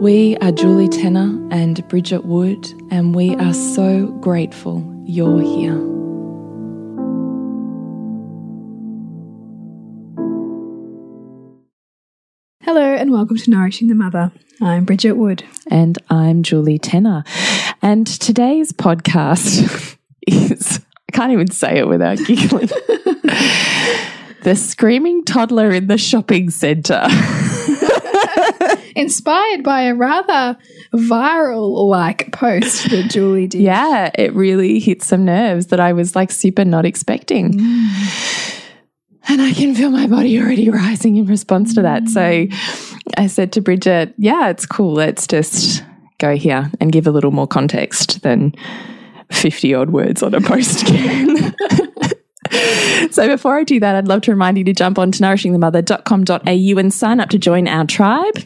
We are Julie Tenner and Bridget Wood, and we are so grateful you're here. Hello, and welcome to Nourishing the Mother. I'm Bridget Wood. And I'm Julie Tenner. And today's podcast is, I can't even say it without giggling. the screaming toddler in the shopping centre. Inspired by a rather viral like post that Julie did. Yeah, it really hit some nerves that I was like super not expecting. Mm. And I can feel my body already rising in response to that. So I said to Bridget, Yeah, it's cool. Let's just go here and give a little more context than 50 odd words on a post can. so before I do that, I'd love to remind you to jump on to nourishingthemother.com.au and sign up to join our tribe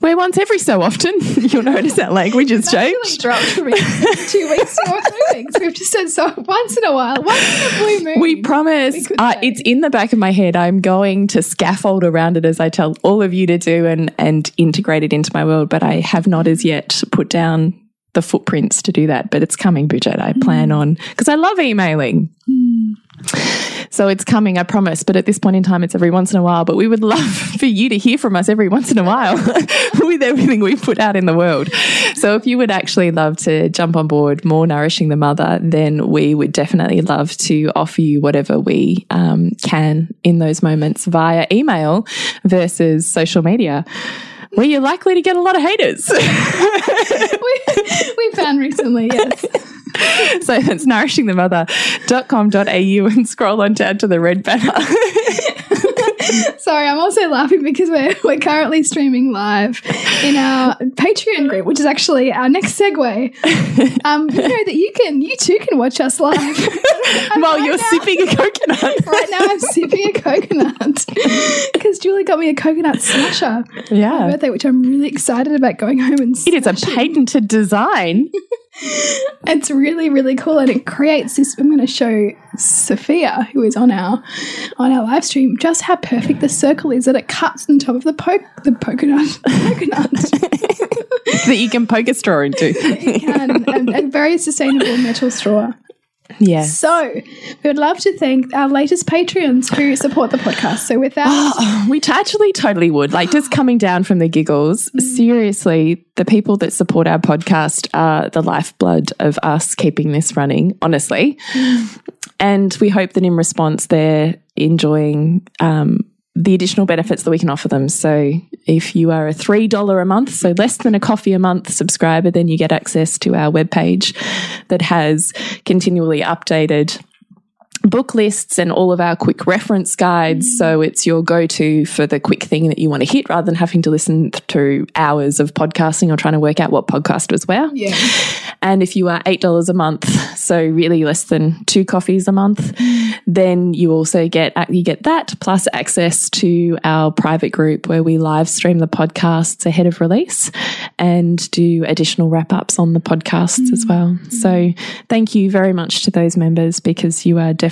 where once every so often you'll notice that language has changed. dropped for me two weeks three weeks. We've just said so once in a while, once in a blue moon. We promise. We uh, it's in the back of my head. I'm going to scaffold around it as I tell all of you to do and and integrate it into my world. But I have not as yet put down the footprints to do that. But it's coming, Bridget. I plan mm. on because I love emailing. Mm. So it's coming, I promise. But at this point in time, it's every once in a while. But we would love for you to hear from us every once in a while with everything we put out in the world. So if you would actually love to jump on board more Nourishing the Mother, then we would definitely love to offer you whatever we um, can in those moments via email versus social media where you're likely to get a lot of haters. we, we found recently, yes. so it's nourishingthemother.com.au and scroll on down to the red banner. Sorry, I'm also laughing because we're we're currently streaming live in our Patreon group, which is actually our next segue. Um, you know that you can, you too can watch us live while right you're now, sipping a coconut. right now, I'm sipping a coconut because Julie got me a coconut smasher. Yeah, for my birthday, which I'm really excited about going home and. It is a patented design it's really really cool and it creates this i'm going to show sophia who is on our on our live stream just how perfect the circle is that it cuts on top of the poke the coconut coconut. That you can poke a straw into. You can a, a very sustainable metal straw yeah. So we would love to thank our latest Patreons who support the podcast. So with that, oh, we actually totally would. Like just coming down from the giggles, mm. seriously, the people that support our podcast are the lifeblood of us keeping this running, honestly. Mm. And we hope that in response, they're enjoying um, the additional benefits that we can offer them. So if you are a $3 a month, so less than a coffee a month subscriber, then you get access to our webpage that has continually updated book lists and all of our quick reference guides. So it's your go to for the quick thing that you want to hit rather than having to listen to hours of podcasting or trying to work out what podcast was where. Yeah. And if you are $8 a month, so really less than two coffees a month, then you also get uh, you get that plus access to our private group where we live stream the podcasts ahead of release and do additional wrap ups on the podcasts as mm-hmm. well. So thank you very much to those members because you are definitely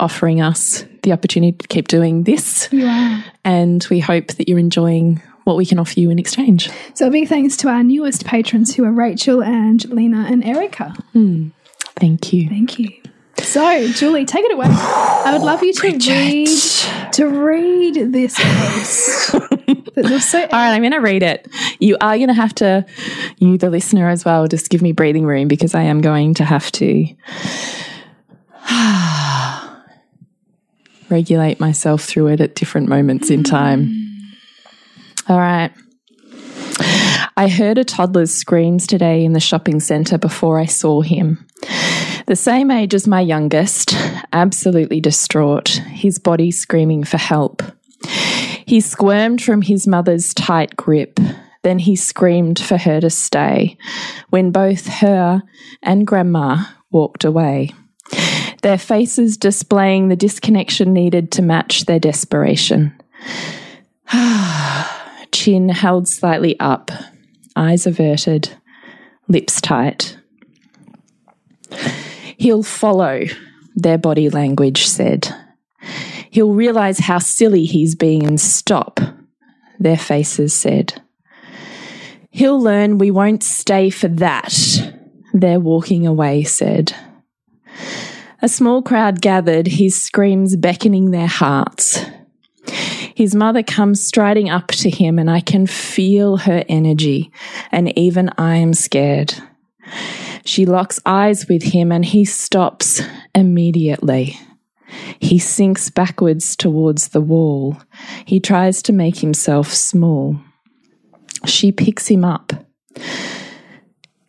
offering us the opportunity to keep doing this. You are. And we hope that you're enjoying what we can offer you in exchange. So a big thanks to our newest patrons who are Rachel and Lena and Erica. Hmm. Thank you. Thank you. So, Julie, take it away. I would love you to read to read this post. so All right, I'm going to read it. You are going to have to, you, the listener, as well, just give me breathing room because I am going to have to regulate myself through it at different moments in time. All right. I heard a toddler's screams today in the shopping centre before I saw him. The same age as my youngest, absolutely distraught, his body screaming for help. He squirmed from his mother's tight grip. Then he screamed for her to stay when both her and Grandma walked away, their faces displaying the disconnection needed to match their desperation. Chin held slightly up, eyes averted, lips tight. He'll follow, their body language said. He'll realize how silly he's being and stop, their faces said. He'll learn we won't stay for that, their walking away said. A small crowd gathered, his screams beckoning their hearts. His mother comes striding up to him, and I can feel her energy, and even I am scared. She locks eyes with him, and he stops immediately. He sinks backwards towards the wall. He tries to make himself small. She picks him up.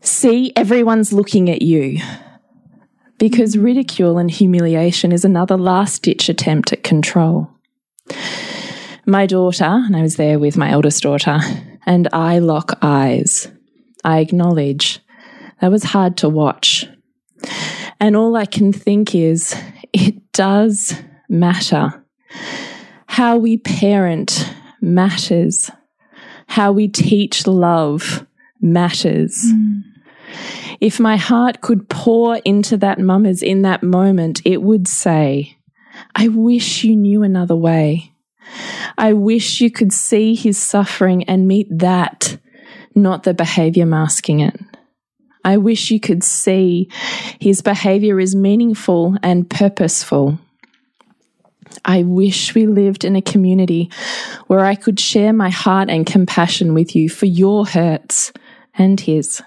See, everyone's looking at you. Because ridicule and humiliation is another last ditch attempt at control. My daughter, and I was there with my eldest daughter, and I lock eyes. I acknowledge that was hard to watch. And all I can think is, it does matter. How we parent matters. How we teach love matters. Mm. If my heart could pour into that mummers in that moment, it would say, I wish you knew another way. I wish you could see his suffering and meet that, not the behavior masking it. I wish you could see his behavior is meaningful and purposeful. I wish we lived in a community where I could share my heart and compassion with you for your hurts and his.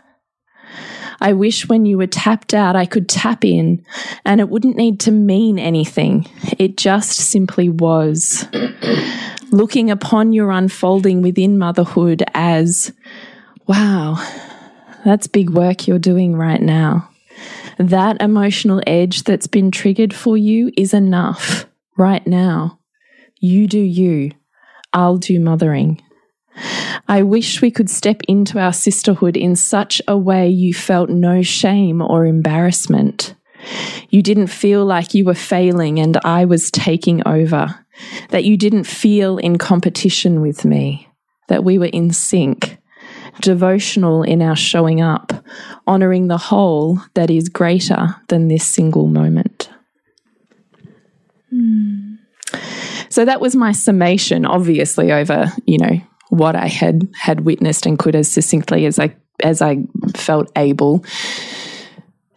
I wish when you were tapped out, I could tap in and it wouldn't need to mean anything. It just simply was. Looking upon your unfolding within motherhood as, wow, that's big work you're doing right now. That emotional edge that's been triggered for you is enough right now. You do you. I'll do mothering. I wish we could step into our sisterhood in such a way you felt no shame or embarrassment. You didn't feel like you were failing and I was taking over. That you didn't feel in competition with me. That we were in sync. Devotional in our showing up, honouring the whole that is greater than this single moment. Hmm. So that was my summation, obviously, over, you know, what I had had witnessed and could as succinctly as I as I felt able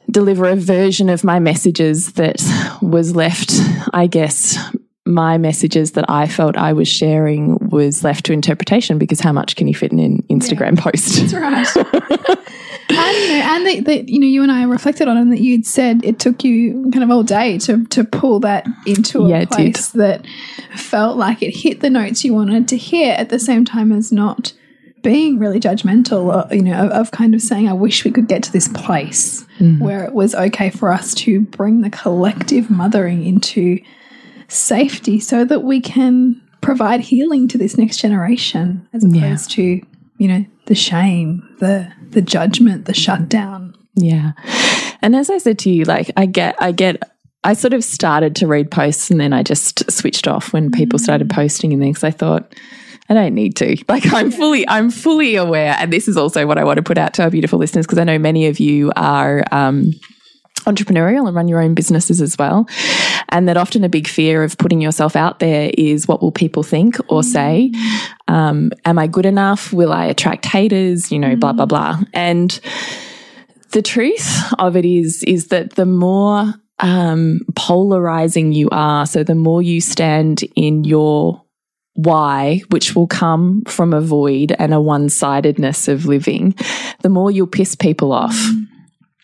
deliver a version of my messages that was left, I guess, my messages that I felt I was sharing was left to interpretation because how much can you fit in an Instagram post? That's right. and you know, and that, that you know, you and I reflected on, and that you'd said it took you kind of all day to to pull that into a Yeah, place that felt like it hit the notes you wanted to hear at the same time as not being really judgmental, or, you know, of, of, kind of saying, I wish we could get to this place mm. where it was okay for us to bring the collective mothering into safety so that we can provide healing to this next generation as opposed yeah. to, you know, the shame, the the judgment, the shutdown. Yeah. And as I said to you, like I get I get I sort of started to read posts and then I just switched off when people started mm. posting and things. I thought, I don't need to. Like I'm fully, I'm fully aware, and this is also what I want to put out to our beautiful listeners because I know many of you are um, entrepreneurial and run your own businesses as well, and that often a big fear of putting yourself out there is what will people think or say? Um, am I good enough? Will I attract haters? You know, blah blah blah. And the truth of it is, is that the more um, polarizing you are, so the more you stand in your why, which will come from a void and a one sidedness of living, the more you'll piss people off.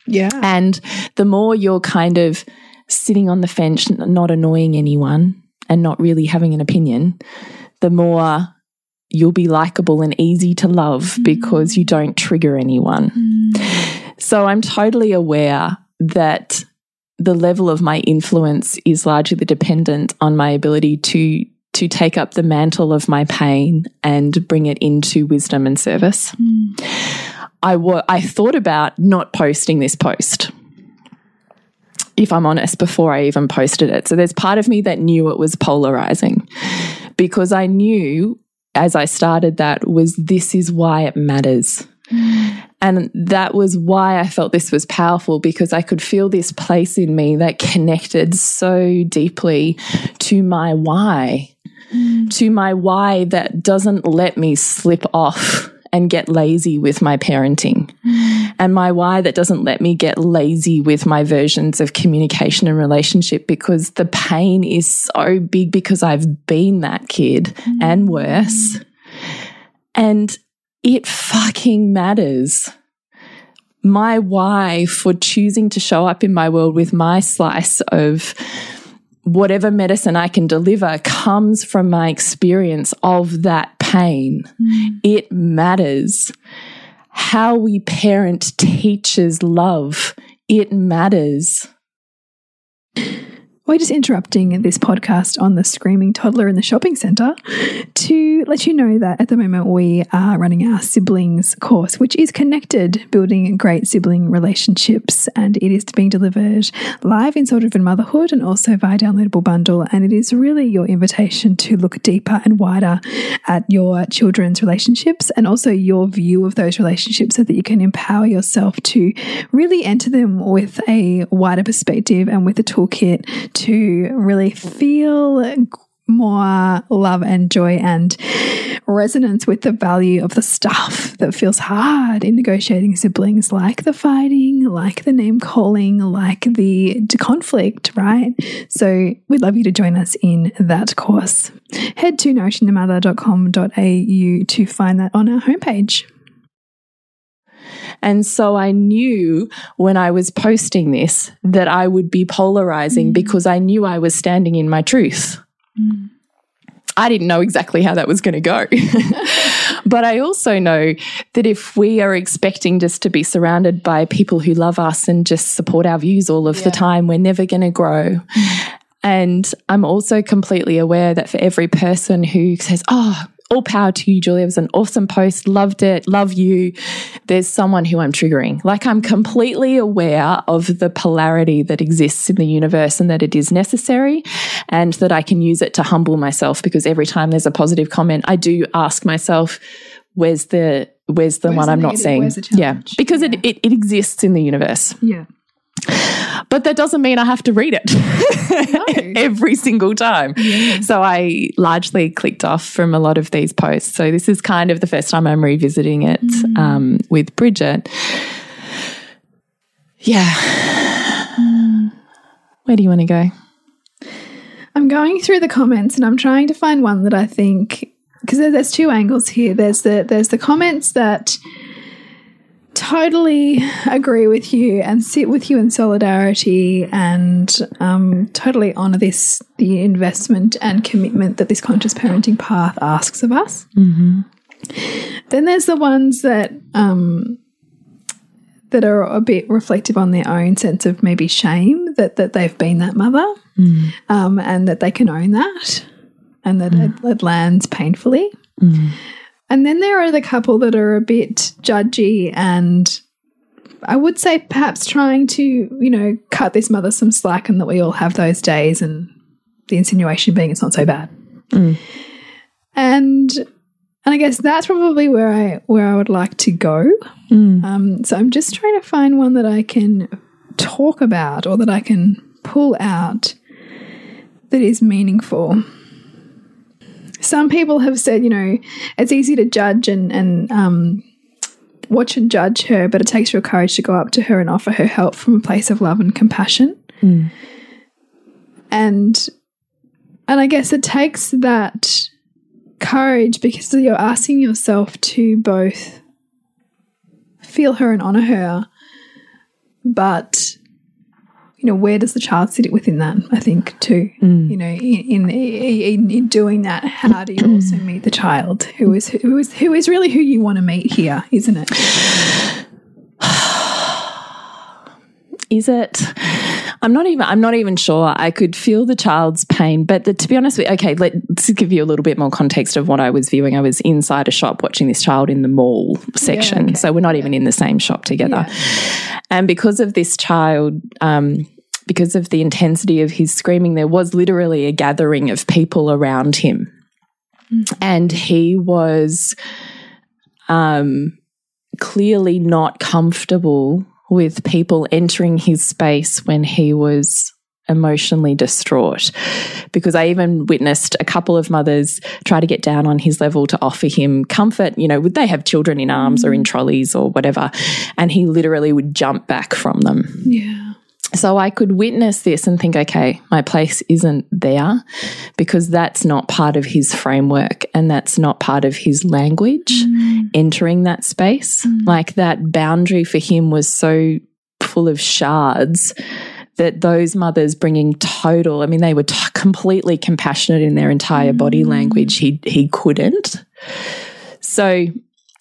Yeah. And the more you're kind of sitting on the fence, not annoying anyone and not really having an opinion, the more you'll be likable and easy to love mm. because you don't trigger anyone. Mm. So I'm totally aware that the level of my influence is largely dependent on my ability to to take up the mantle of my pain and bring it into wisdom and service. Mm. I, I thought about not posting this post, if I'm honest, before I even posted it. So there's part of me that knew it was polarizing because I knew as I started that was this is why it matters. Mm. And that was why I felt this was powerful because I could feel this place in me that connected so deeply to my why to my why that doesn't let me slip off and get lazy with my parenting. And my why that doesn't let me get lazy with my versions of communication and relationship because the pain is so big because I've been that kid mm. and worse. And it fucking matters. My why for choosing to show up in my world with my slice of whatever medicine I can deliver comes from my experience of that pain. Mm. It matters. How we parent teaches love. It matters. We're just interrupting this podcast on the screaming toddler in the shopping centre to let you know that at the moment we are running our siblings course, which is connected building great sibling relationships. And it is being delivered live in Soul Driven Motherhood and also via downloadable bundle. And it is really your invitation to look deeper and wider at your children's relationships and also your view of those relationships so that you can empower yourself to really enter them with a wider perspective and with a toolkit to really feel more love and joy and resonance with the value of the stuff that feels hard in negotiating siblings, like the fighting, like the name calling, like the conflict, right? So we'd love you to join us in that course. Head to nourishingthemother.com.au to find that on our homepage. And so I knew when I was posting this that I would be polarizing mm. because I knew I was standing in my truth. Mm. I didn't know exactly how that was going to go. but I also know that if we are expecting just to be surrounded by people who love us and just support our views all of yeah. the time, we're never going to grow. Mm. And I'm also completely aware that for every person who says, Oh, all power to you, Julia. It was an awesome post. Loved it. Love you. There's someone who I'm triggering. Like I'm completely aware of the polarity that exists in the universe and that it is necessary and that I can use it to humble myself because every time there's a positive comment, I do ask myself, where's the where's the where's one the I'm not seeing? Yeah. Because yeah. It, it it exists in the universe. Yeah. But that doesn't mean I have to read it no. every single time. Yeah. So I largely clicked off from a lot of these posts. So this is kind of the first time I'm revisiting it mm. um, with Bridget. Yeah. Mm. Where do you want to go? I'm going through the comments and I'm trying to find one that I think because there's two angles here. There's the there's the comments that totally agree with you and sit with you in solidarity and um, totally honor this the investment and commitment that this conscious parenting path asks of us. Mm -hmm. Then there's the ones that um, that are a bit reflective on their own sense of maybe shame that that they've been that mother, um, and that they can own that, and that it, it lands painfully. And then there are the couple that are a bit judgy and I would say perhaps trying to, you know, cut this mother some slack and that we all have those days and the insinuation being it's not so bad. And and I guess that's probably where I where I would like to go. Um, so I'm just trying to find one that I can talk about or that I can pull out that is meaningful. Some people have said, you know, it's easy to judge and and um, watch and judge her, but it takes real courage to go up to her and offer her help from a place of love and compassion. And and I guess it takes that courage because you're asking yourself to both feel her and honor her, but you know where does the child sit within that? I think too. You know, in, in in in doing that, how do you also meet the child who is who is who is really who you want to meet here, isn't it? Is it? I'm not even. I'm not even sure. I could feel the child's pain, but the, to be honest with, okay, let's give you a little bit more context of what I was viewing. I was inside a shop watching this child in the mall section, okay. so we're not even in the same shop together. And because of this child, um, because of the intensity of his screaming, there was literally a gathering of people around him, and he was um, clearly not comfortable with people entering his space when he was emotionally distraught. Because I even witnessed a couple of mothers try to get down on his level to offer him comfort. You know, would they have children in arms or in trolleys or whatever? And he literally would jump back from them. Yeah. So I could witness this and think, okay, my place isn't there because that's not part of his framework and that's not part of his language mm. entering that space. Mm. Like that boundary for him was so full of shards that those mothers bringing total, I mean, they were t- completely compassionate in their entire body mm. language. He, he couldn't. So,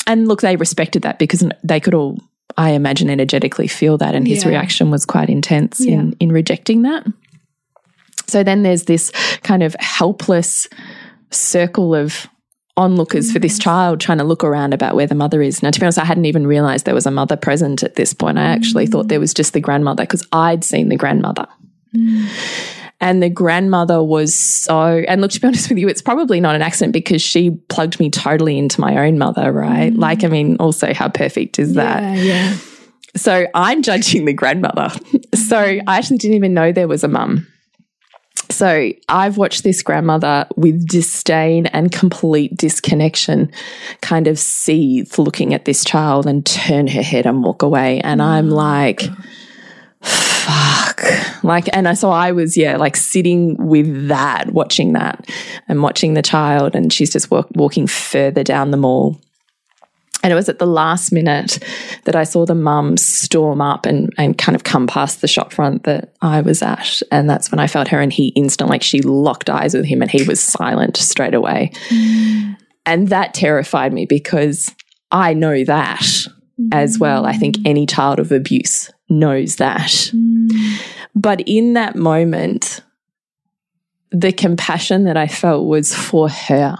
and look, they respected that because they could all I imagine energetically feel that, and his Yeah. reaction was quite intense in in rejecting that. So then there's this kind of helpless circle of onlookers for this child trying to look around about where the mother is. Now, to be honest, I hadn't even realized there was a mother present at this point. I actually thought mm. there was just the grandmother because I'd seen the grandmother. Mm. And the grandmother was so, and look, to be honest with you, it's probably not an accident because she plugged me totally into my own mother, right? Mm. Like, I mean, also, how perfect is that? Yeah, yeah. So I'm judging the grandmother. So I actually didn't even know there was a mum. So I've watched this grandmother with disdain and complete disconnection kind of seethe looking at this child and turn her head and walk away. And I'm mm. like, fuck. Like, and I- so I was, yeah, like sitting with that, watching that and watching the child. And she's just walk, walking further down the mall. And it was at the last minute that I saw the mum storm up and, and kind of come past the shop front that I was at. And that's when I felt her and he instantly, like she locked eyes with him and he was silent straight away. Mm. And that terrified me because I know that as well. I think any child of abuse knows that. But in that moment, the compassion that I felt was for her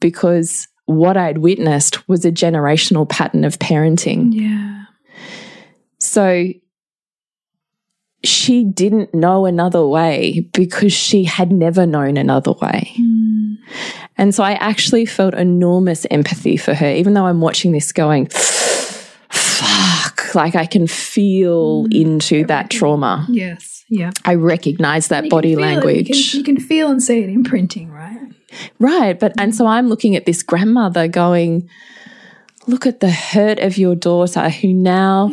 because what I'd witnessed was a generational pattern of parenting. Yeah. So she didn't know another way because she had never known another way. Mm. And so I actually felt enormous empathy for her, even though I'm watching this going, fuck, like I can feel mm. into that trauma. Yes. Yeah. I recognize that body language. You can, you can feel and see it imprinting, right? Right. But, and so I'm looking at this grandmother going, look at the hurt of your daughter who now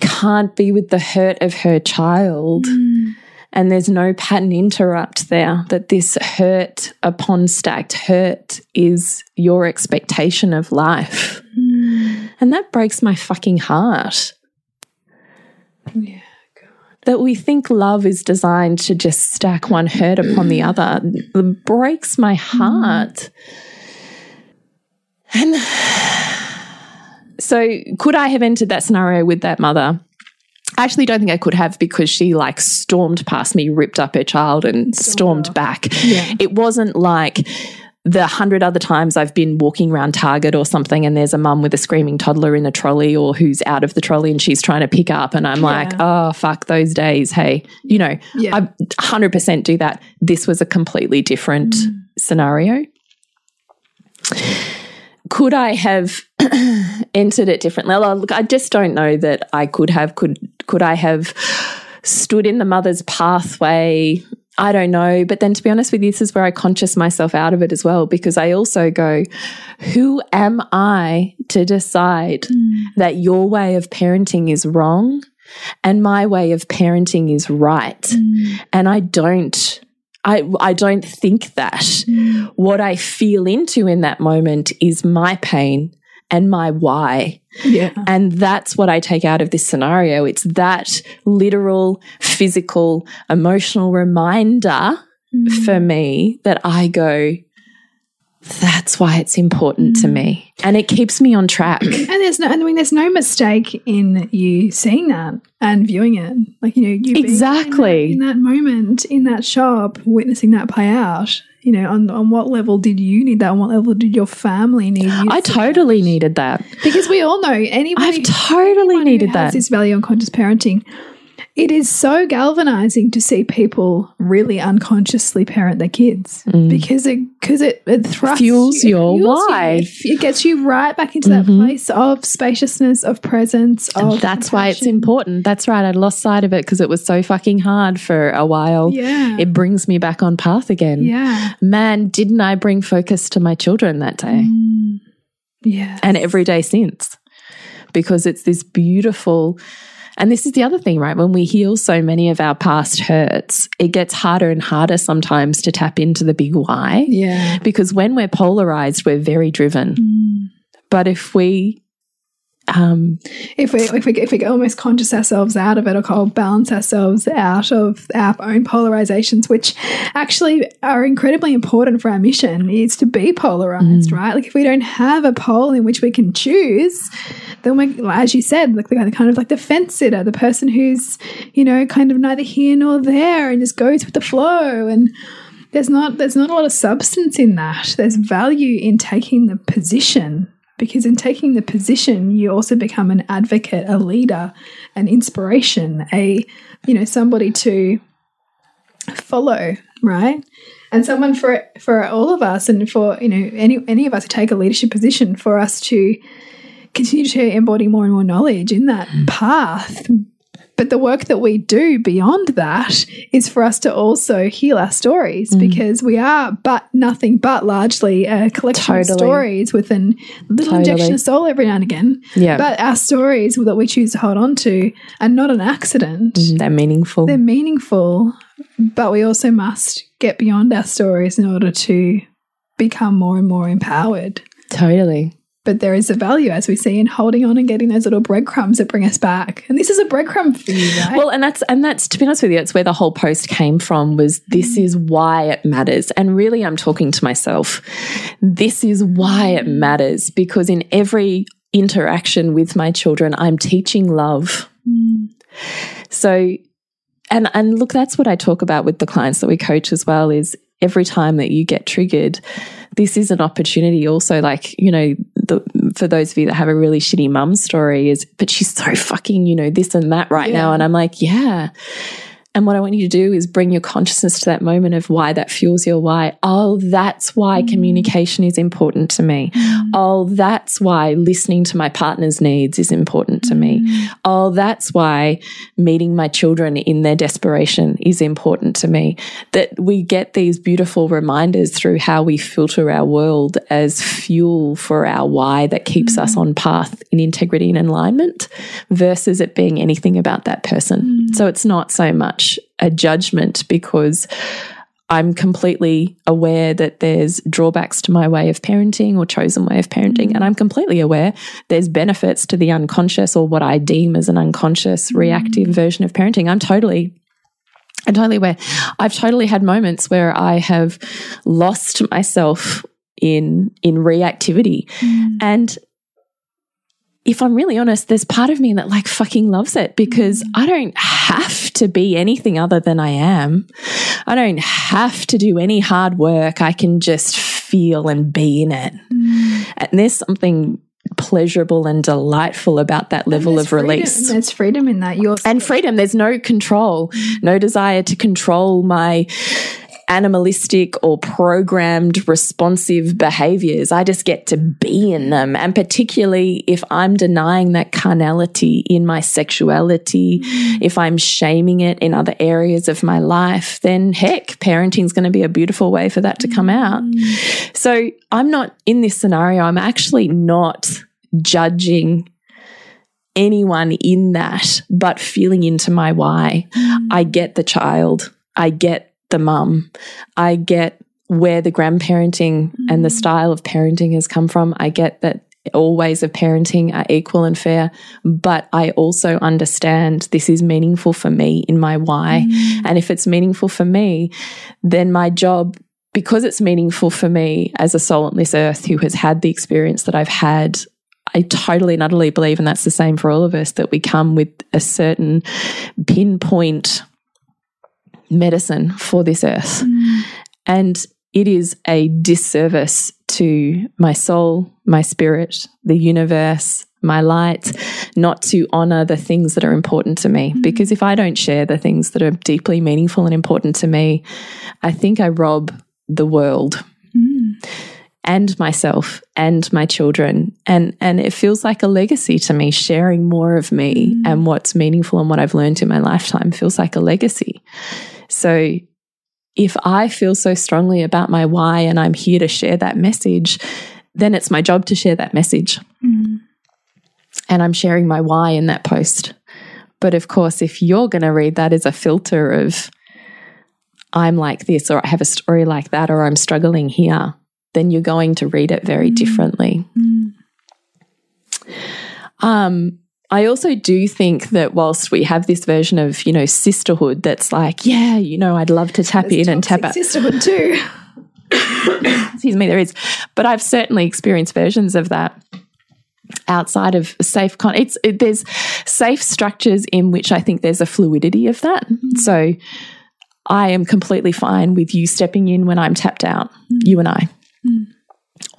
can't be with the hurt of her child. Mm. And there's no pattern interrupt there, that this hurt upon stacked hurt is your expectation of life. And that breaks my fucking heart. Yeah. that we think love is designed to just stack one hurt upon the other it breaks my heart. And so, could I have entered that scenario with that mother? I actually don't think I could have because she like stormed past me, ripped up her child, and stormed back. Yeah. It wasn't like the hundred other times I've been walking around Target or something and there's a mum with a screaming toddler in the trolley or who's out of the trolley and she's trying to pick up and I'm like, oh, fuck those days. Hey, you know, Yeah. I 100% do that. This was a completely different mm. scenario. Could I have entered it differently? Well, look, I just don't know that I could have. Could could I have stood in the mother's pathway? I don't know. But then to be honest with you, this is where I conscious myself out of it as well, because I also go, who am I to decide mm. that your way of parenting is wrong and my way of parenting is right? Mm. And I don't. I, I don't think that. Mm. What I feel into in that moment is my pain and my why. Yeah. And that's what I take out of this scenario. It's that literal, physical, emotional reminder mm-hmm. for me that I go, that's why it's important to mm. me. And it keeps me on track. And there's no, I mean, there's no mistake in you seeing that and viewing it. Like, you know, you being Exactly. in that, in that moment, in that shop, witnessing that play out. You know, on, on what level did you need that? On what level did your family need you? I to- totally needed that. because we all know anybody. I've totally needed has that. This value on conscious parenting. It is so galvanizing to see people really unconsciously parent their kids because it because it, it thrusts Mm. Fuels you, your fuels you. It, gets you right back into that place of spaciousness, of presence, of That's why it's important. That's right. I lost sight of it because it was so fucking hard for a while. Yeah. It brings me back on path again. Yeah, Man, didn't I bring focus to my children that day yeah, and every day since? Because it's this beautiful, and this is the other thing, right? When we heal so many of our past hurts, it gets harder and harder sometimes to tap into the big why. yeah. Because when we're polarized, we're very driven. Mm. But if we, um, if we if we if we almost conscious ourselves out of it or call balance ourselves out of our own polarizations, which actually are incredibly important for our mission, is to be polarized, right? Like if we don't have a pole in which we can choose, then we, as you said, like the kind of like the fence sitter, the person who's you know kind of neither here nor there and just goes with the flow and. There's not there's not a lot of substance in that. There's value in taking the position because in taking the position you also become an advocate a leader an inspiration a you know somebody to follow right? And someone for for all of us and for you know any any of us who take a leadership position for us to continue to embody more and more knowledge in that path but the work that we do beyond that is for us to also heal our stories mm. because we are but nothing but largely a collection of stories with a little injection of soul every now and again. Yeah. But our stories that we choose to hold on to are not an accident. Mm, they're meaningful. They're meaningful, but we also must get beyond our stories in order to become more and more empowered. totally. But there is a value, as we see, in holding on and getting those little breadcrumbs that bring us back. And this is a breadcrumb for you, right? Well, and that's and that's to be honest with you, that's where the whole post came from. Was this mm. is why it matters, and really, I'm talking to myself. This is why it mm. matters because in every interaction with my children, I'm teaching love. Mm. So, and and look, that's what I talk about with the clients that we coach as well. Is every time that you get triggered, this is an opportunity. Also, like you know, the, for those of you that have a really shitty mum story, is but she's so fucking you know this and that right now, and I'm like, yeah. And what I want you to do is bring your consciousness to that moment of why that fuels your why. Oh, that's why mm. communication is important to me. Mm. Oh, that's why listening to my partner's needs is important to me. Mm. Oh, that's why meeting my children in their desperation is important to me. That we get these beautiful reminders through how we filter our world as fuel for our why that keeps us on path in integrity and alignment versus it being anything about that person. So it's not so much a judgment because I'm completely aware that there's drawbacks to my way of parenting or chosen way of parenting. Mm. And I'm completely aware there's benefits to the unconscious or what I deem as an unconscious mm. reactive version of parenting. I'm totally I'm totally aware. I've totally had moments where I have lost myself in in reactivity. Mm. And if I'm really honest, there's part of me that like fucking loves it because mm. I don't have to be anything other than I am. I don't have to do any hard work. I can just feel and be in it. Mm. And there's something pleasurable and delightful about that level of release. Freedom. There's freedom in that. You're And freedom. There's no control, mm. no desire to control my animalistic or programmed responsive behaviors. I just get to be in them. And particularly if I'm denying that carnality in my sexuality, mm. if I'm shaming it in other areas of my life, then heck, parenting is going to be a beautiful way for that to come mm. out. So I'm not in this scenario, I'm actually not judging anyone in that, but feeling into my why. Mm. I get the child, I get the mum, I get where the grandparenting and the mm. style of parenting has come from. I get that all ways of parenting are equal and fair, but I also understand this is meaningful for me in my why. Mm. And if it's meaningful for me, then my job because it's meaningful for me as a soul on this earth who has had the experience that I've had, I totally and utterly believe, and that's the same for all of us, that we come with a certain pinpoint medicine for this earth. And it is a disservice to my soul, my spirit, the universe, my light, not to honor the things that are important to me. Mm-hmm. Because if I don't share the things that are deeply meaningful and important to me, I think I rob the world. Mm-hmm. And myself and my children. And and it feels like a legacy to me sharing more of me mm-hmm. and what's meaningful and what I've learned in my lifetime feels like a legacy so if I feel so strongly about my why and I'm here to share that message then it's my job to share that message. Mm-hmm. And I'm sharing my why in that post. But of course if you're going to read that as a filter of I'm like this, or I have a story like that, or I'm struggling here, then you're going to read it very mm-hmm. differently. Mm-hmm. Um, I also do think that whilst we have this version of, you know, sisterhood that's like, yeah, you know, I'd love to tap in and tap out. sisterhood too. Excuse me, there is. But I've certainly experienced versions of that outside of safe con it's it, there's safe structures in which I think there's a fluidity of that. Mm-hmm. So I am completely fine with you stepping in when I'm tapped out, mm. you and I. Mm.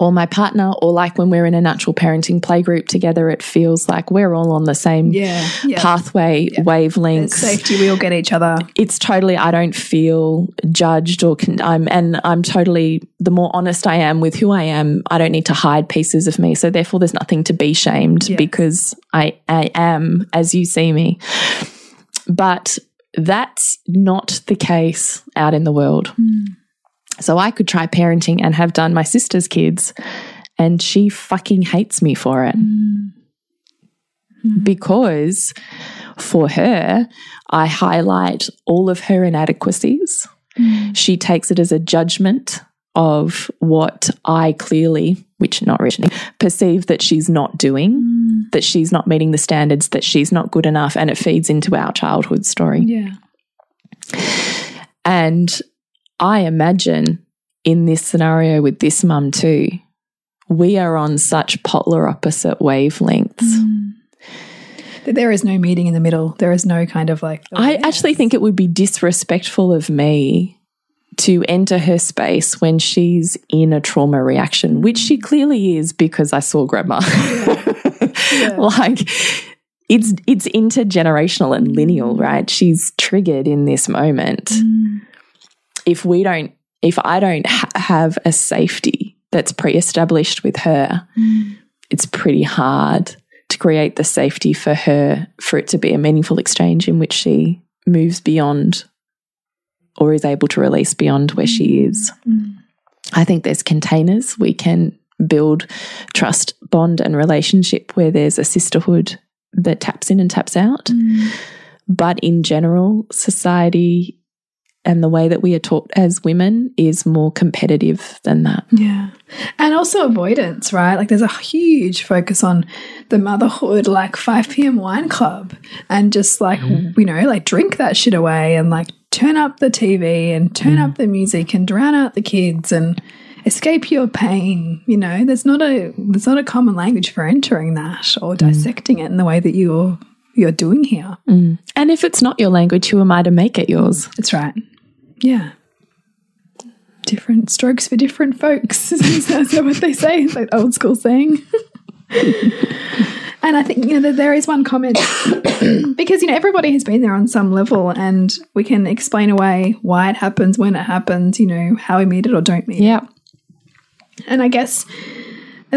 Or my partner, or like when we're in a natural parenting playgroup together, it feels like we're all on the same Yeah, yeah. pathway, wavelengths Safety, we all get each other. it's totally I don't feel judged or I'm and I'm totally the more honest I am with who I am I don't need to hide pieces of me so therefore there's nothing to be shamed Yeah. because I I am as you see me but that's not the case out in the world hmm. So I could try parenting and have done my sister's kids and she fucking hates me for it because for her, I highlight all of her inadequacies. She takes it as a judgment of what I clearly, which not originally, perceive that she's not doing, that she's not meeting the standards, that she's not good enough, and it feeds into our childhood story. Yeah. And I imagine in this scenario with this mum too, we are on such polar opposite wavelengths. Mm. That There is no meeting in the middle. There is no kind of like. oh, I actually think it would be disrespectful of me to enter her space when she's in a trauma reaction, which she clearly is because I saw grandma. like it's it's intergenerational and lineal, mm. right? She's triggered in this moment. Mm. If we don't if I don't ha have a safety that's pre-established with her, mm. it's pretty hard to create the safety for her for it to be a meaningful exchange in which she moves beyond or is able to release beyond where she mm. is. I think there's containers we can build trust, bond, and relationship where there's a sisterhood that taps in and taps out. Mm. But in general, society and the way that we are taught as women is more competitive than that. Yeah. And also avoidance, right? Like there's a huge focus on the motherhood, like 5 p.m. wine club, and just like, mm-hmm. you know, like drink that shit away and like turn up the TV and turn up mm-hmm. the music and drown out the kids. And escape your pain. You know, there's not a there's not a common language for entering that or mm. dissecting it in the way that you're you're doing here. Mm. And if it's not your language, who am I to make it yours? That's right. Yeah. Different strokes for different folks. Is that what they say? It's like old school saying. and I think, you know, that there is one comment because, you know, everybody has been there on some level and we can explain away why it happens, when it happens, you know, how we meet it or don't meet it. Yeah. And I guess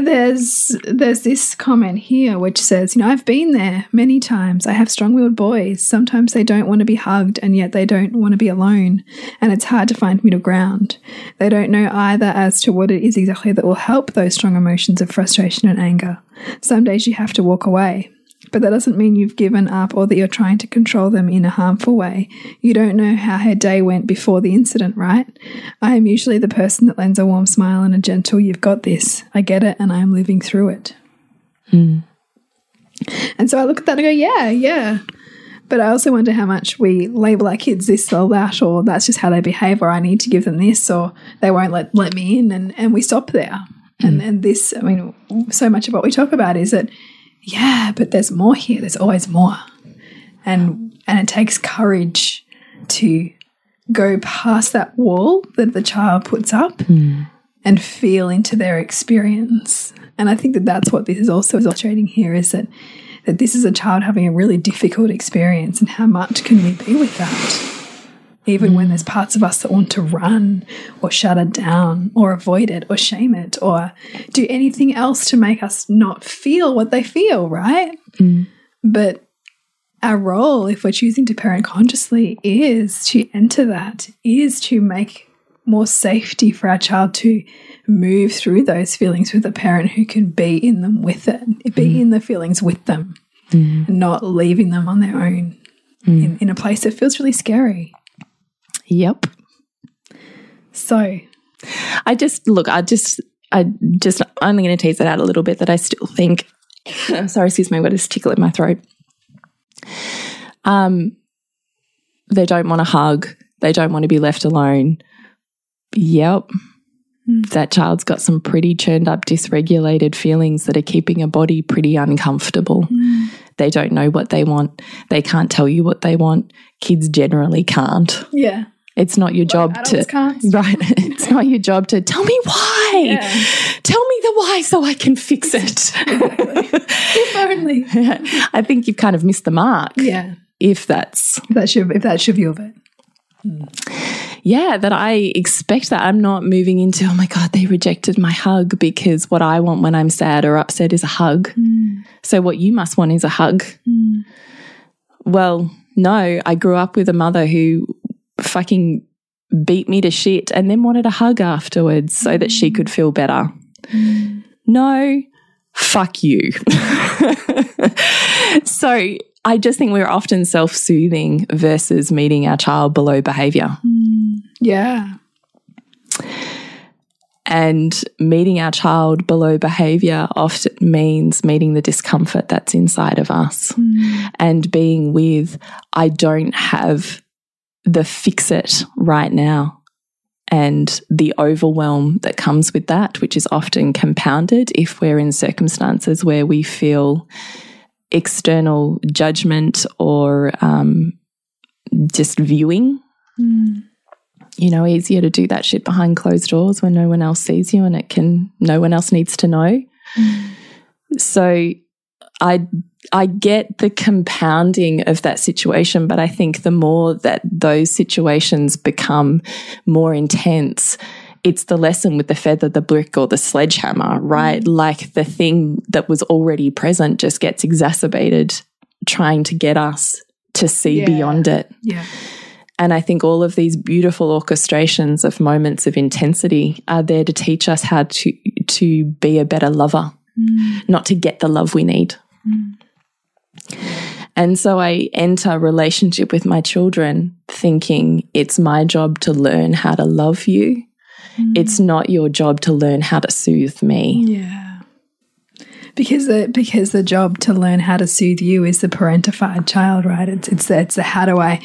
there's there's this comment here which says, you know, I've been there many times. I have strong-willed boys. Sometimes they don't want to be hugged and yet they don't want to be alone, and it's hard to find middle ground. They don't know either as to what it is exactly that will help those strong emotions of frustration and anger. Some days you have to walk away. But that doesn't mean you've given up or that you're trying to control them in a harmful way. You don't know how her day went before the incident, right? I am usually the person that lends a warm smile and a gentle, you've got this. I get it and I am living through it. Hmm. And so I look at that and I go, yeah, yeah. But I also wonder how much we label our kids this or that, or that's just how they behave, or I need to give them this, or they won't let, let me in, and, and we stop there. And, hmm. and this, I mean, so much of what we talk about is that, yeah, but there's more here. There's always more. And and it takes courage to go past that wall that the child puts up hmm. and feel into their experience. And I think that that's what this is also illustrating here is that that this is a child having a really difficult experience and how much can we be with that? Even when mm. there's parts of us that want to run or shut it down or avoid it or shame it or do anything else to make us not feel what they feel, right? Mm. But our role, if we're choosing to parent consciously, is to enter that, is to make more safety for our child to move through those feelings with a parent who can be in them with it, be mm. in the feelings with them, and not leaving them on their own in, in a place that feels really scary. Yep. So, I just look, I just, I just only going to tease it out a little bit that I still think, sorry, excuse me, I've got this tickle in my throat. Um, they don't want to hug. They don't want to be left alone. Yep. That child's got some pretty churned up, dysregulated feelings that are keeping a body pretty uncomfortable. They don't know what they want. They can't tell you what they want. Kids generally can't. yeah. It's not your job to can't. right. It's not your job to tell me why. Yeah. Tell me the why so I can fix it. If only. I think you've kind of missed the mark. Yeah. If that's If that's your, if that's your view of it. Hmm. yeah, that I expect that I'm not moving into, oh my God, they rejected my hug because what I want when I'm sad or upset is a hug. Hmm. So what you must want is a hug. Hmm. Well, no, I grew up with a mother who fucking beat me to shit and then wanted a hug afterwards so that she could feel better. No, fuck you. so I just think we're often self soothing versus meeting our child below behavior. Yeah. And meeting our child below behavior often means meeting the discomfort that's inside of us mm. and being with, I don't have the fix it right now. And the overwhelm that comes with that, which is often compounded if we're in circumstances where we feel external judgment or um, just viewing you know, easier to do that shit behind closed doors when no one else sees you and it can no one else needs to know. So I I get the compounding of that situation, but I think the more that those situations become more intense, it's the lesson with the feather, the brick, or the sledgehammer, right? Mm. Like the thing that was already present just gets exacerbated, trying to get us to see Yeah. beyond it. Yeah. And I think all of these beautiful orchestrations of moments of intensity are there to teach us how to to be a better lover, mm. not to get the love we need. And so I enter relationship with my children thinking it's my job to learn how to love you. It's not your job to learn how to soothe me. Yeah. Because the because the job to learn how to soothe you is the parentified child, right? It's it's the, it's the how do I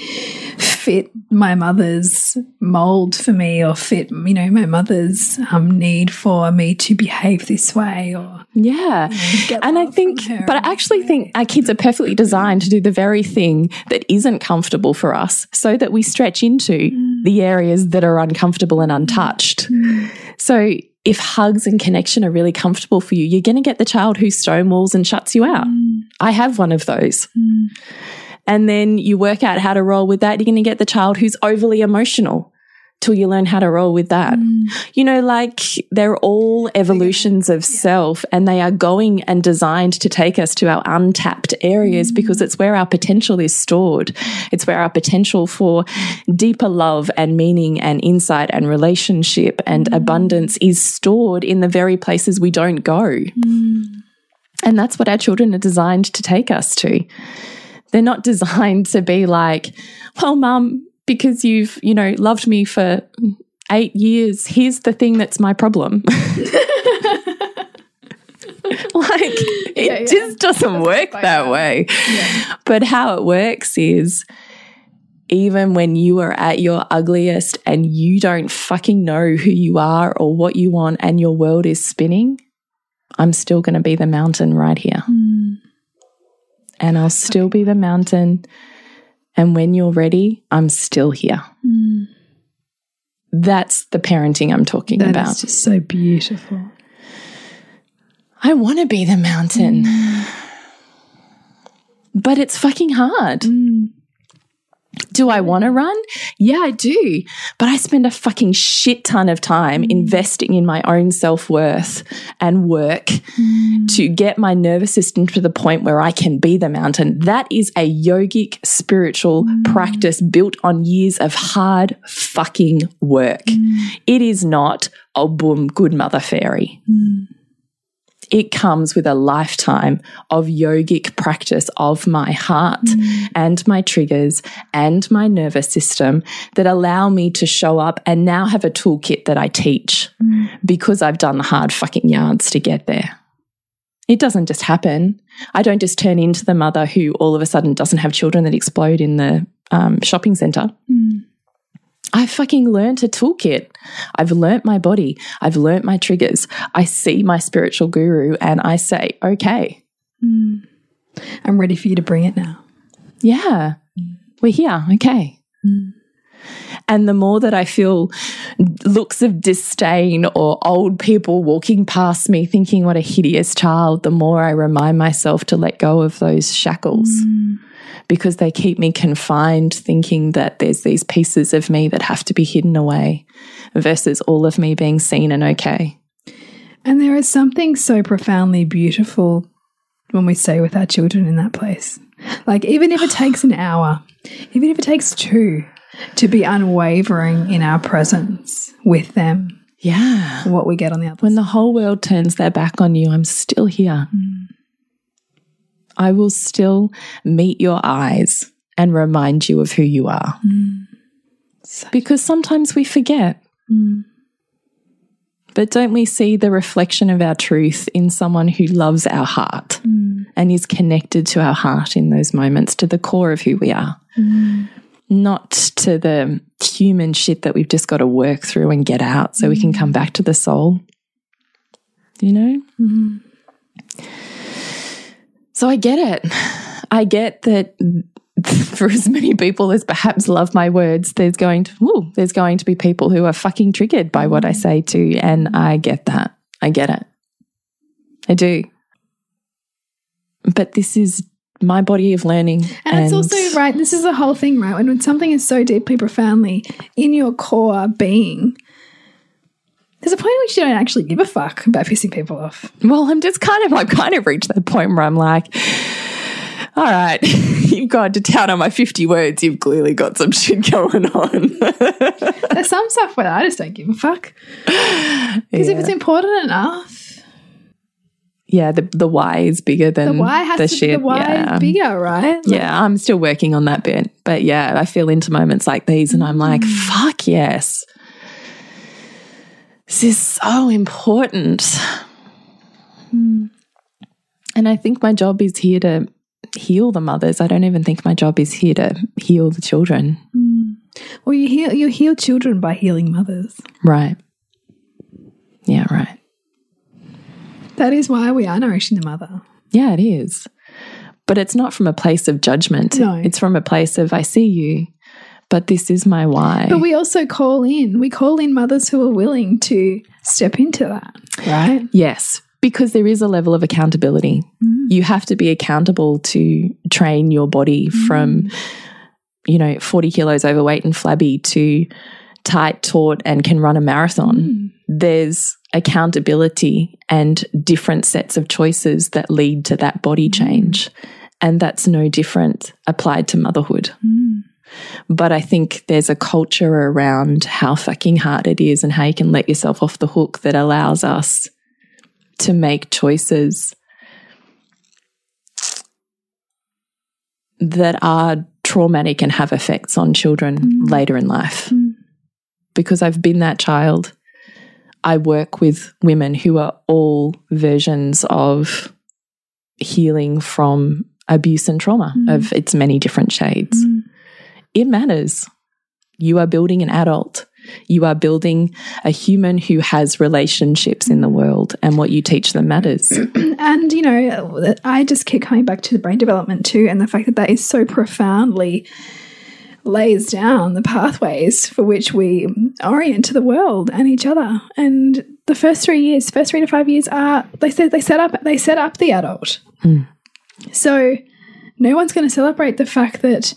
fit my mother's mold for me, or fit you know my mother's um, need for me to behave this way, or yeah. get and I think, but I actually think our kids are perfectly designed to do the very thing that isn't comfortable for us so that we stretch into the areas that are uncomfortable and untouched. So if hugs and connection are really comfortable for you, you're going to get the child who stonewalls and shuts you out. Mm. I have one of those. Mm. And then you work out how to roll with that. You're going to get the child who's overly emotional till you learn how to roll with that. Mm. You know, like they're all evolutions of self and they are going and designed to take us to our untapped areas mm. because it's where our potential is stored. It's where our potential for deeper love and meaning and insight and relationship and mm. abundance is stored in the very places we don't go. And that's what our children are designed to take us to. They're not designed to be like, well, mum, because you've, you know, loved me for eight years, here's the thing that's my problem. like, it Yeah, yeah. just doesn't work that that. way. But how it works is even when you are at your ugliest and you don't fucking know who you are or what you want and your world is spinning, I'm still going to be the mountain right here. And I'll still be the mountain. And when you're ready, I'm still here. Mm. That's the parenting I'm talking That about. just so beautiful. I want to be the mountain. Mm. But it's fucking hard. Mm. Do I want to run? Yeah, I do. But I spend a fucking shit ton of time mm. investing in my own self worth and work mm. to get my nervous system to the point where I can be the mountain. That is a yogic spiritual mm. practice built on years of hard fucking work. It is not, oh, boom, good mother fairy it comes with a lifetime of yogic practice of my heart mm. and my triggers and my nervous system that allow me to show up and now have a toolkit that I teach mm. because I've done the hard fucking yards to get there. It doesn't just happen. I don't just turn into the mother who all of a sudden doesn't have children that explode in the um, shopping center. Mm. I fucking learnt a toolkit. I've learnt my body. I've learnt my triggers. I see my spiritual guru and I say, okay, mm. I'm ready for you to bring it now. yeah, we're here. Okay. Mm. And the more that I feel looks of disdain or old people walking past me thinking, what a hideous child, the more I remind myself to let go of those shackles mm. Because they keep me confined, thinking that there's these pieces of me that have to be hidden away versus all of me being seen and okay. And there is something so profoundly beautiful when we stay with our children in that place. Like, even if it takes an hour, even if it takes two, to be unwavering in our presence with them, Yeah. what we get on the other When the whole world turns their back on you, I'm still here. Mm. I will still meet your eyes and remind you of who you are. Mm. Because sometimes we forget. Mm. But don't we see the reflection of our truth in someone who loves our heart mm. and is connected to our heart in those moments, to the core of who we are? Not to the human shit that we've just got to work through and get out so we can come back to the soul. You know? Mm-hmm. So I get it. I get that for as many people as perhaps love my words, there's going to ooh, there's going to be people who are fucking triggered by what I say too, and I get that. I get it. I do. But this is my body of learning, And, it's also right. This is the whole thing, right? When, when something is so deeply, profoundly in your core being, there's a point at which you don't actually give a fuck about pissing people off. well, I'm just kind of I've kind of reached that point where I'm like, all right, you've gone to town on my 50 words. You've clearly got some shit going on. There's some stuff where I just don't give a fuck because if it's important enough, yeah, the the why is bigger than the why has the to shit. be the why yeah. is bigger, right? Yeah, I'm still working on that bit. But yeah, I feel into moments like these and I'm like, Mm. fuck yes. This is so important. Mm. And I think my job is here to heal the mothers. I don't even think my job is here to heal the children. Well, you heal you heal children by healing mothers. Right. Yeah, right. That is why we are nourishing the mother. Yeah, it is. But it's not from a place of judgment. No. It's from a place of, I see you, but this is my why. But we also call in, we call in mothers who are willing to step into that, right? yes, because there is a level of accountability. Mm. You have to be accountable to train your body mm. from, you know, 40 kilos overweight and flabby to tight, taut, and can run a marathon. Mm. There's accountability and different sets of choices that lead to that body change. And that's no different applied to motherhood. But I think there's a culture around how fucking hard it is and how you can let yourself off the hook that allows us to make choices that are traumatic and have effects on children mm. later in life. Mm. Because I've been that child. I work with women who are all versions of healing from abuse and trauma mm. of its many different shades. It matters. You are building an adult. You are building a human who has relationships in the world, and what you teach them matters. And, you know, I just keep coming back to the brain development too, and the fact that that is so profoundly lays down the pathways for which we orient to the world and each other. And the first three years, first three to five years are they said they set up they set up the adult. Hmm. So no one's going to celebrate the fact that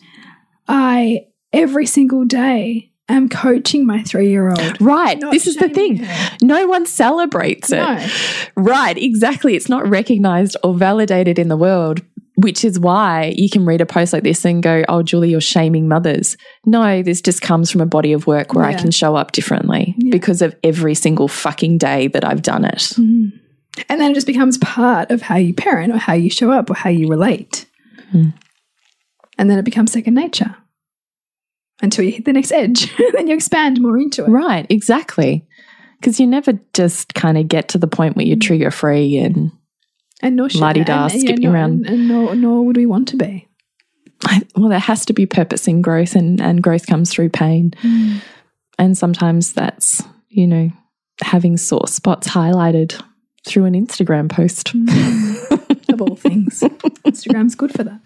I every single day am coaching my three year old. Right. Not this is the thing. her. No one celebrates it. No. Right. Exactly. It's not recognized or validated in the world, which is why you can read a post like this and go, Oh, Julie, you're shaming mothers. No, this just comes from a body of work where I can show up differently because of every single fucking day that I've done it. Mm-hmm. And then it just becomes part of how you parent or how you show up or how you relate. Hmm. And then it becomes second nature until you hit the next edge. then you expand more into it. Right. Exactly. Because you never just kind of get to the point where you're mm. trigger free and And nor should La-di-da, and- and, skipping nor, around. And, and nor, nor would we want to be. I, well, there has to be purpose in growth, and, and growth comes through pain. Mm. And sometimes that's, you know, having sore spots highlighted through an Instagram post. Mm. of all things. Instagram's good for that.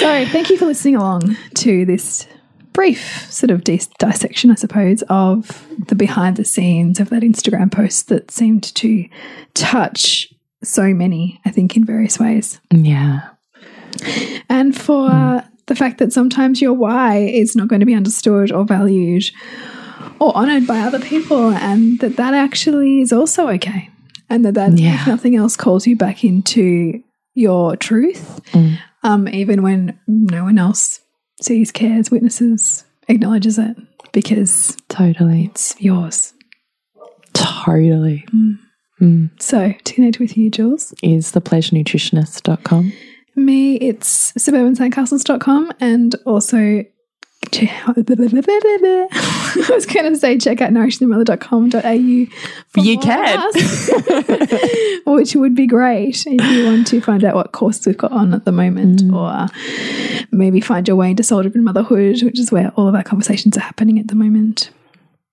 So, thank you for listening along to this brief sort of dis dissection, I suppose, of the behind the scenes of that Instagram post that seemed to touch so many, I think, in various ways. Yeah. And for uh, the fact that sometimes your why is not going to be understood or valued or honored by other people, and that that actually is also okay. And that that, Yeah. if nothing else, calls you back into your truth, um, even when no one else sees, cares, witnesses, acknowledges it, because Totally. it's yours. Totally. So, to connect with you, Jules, Is thepleasurenutritionist.com. me, it's suburbansandcastles.com and also I was going to say check out nourishthemother.com.au for You can. which would be great if you want to find out what courses we've got on at the moment mm. or maybe find your way into soul driven motherhood which is where all of our conversations are happening at the moment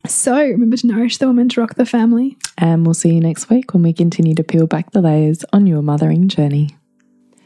so remember to nourish the woman to rock the family And we'll see you next week when we continue to peel back the layers on your mothering journey.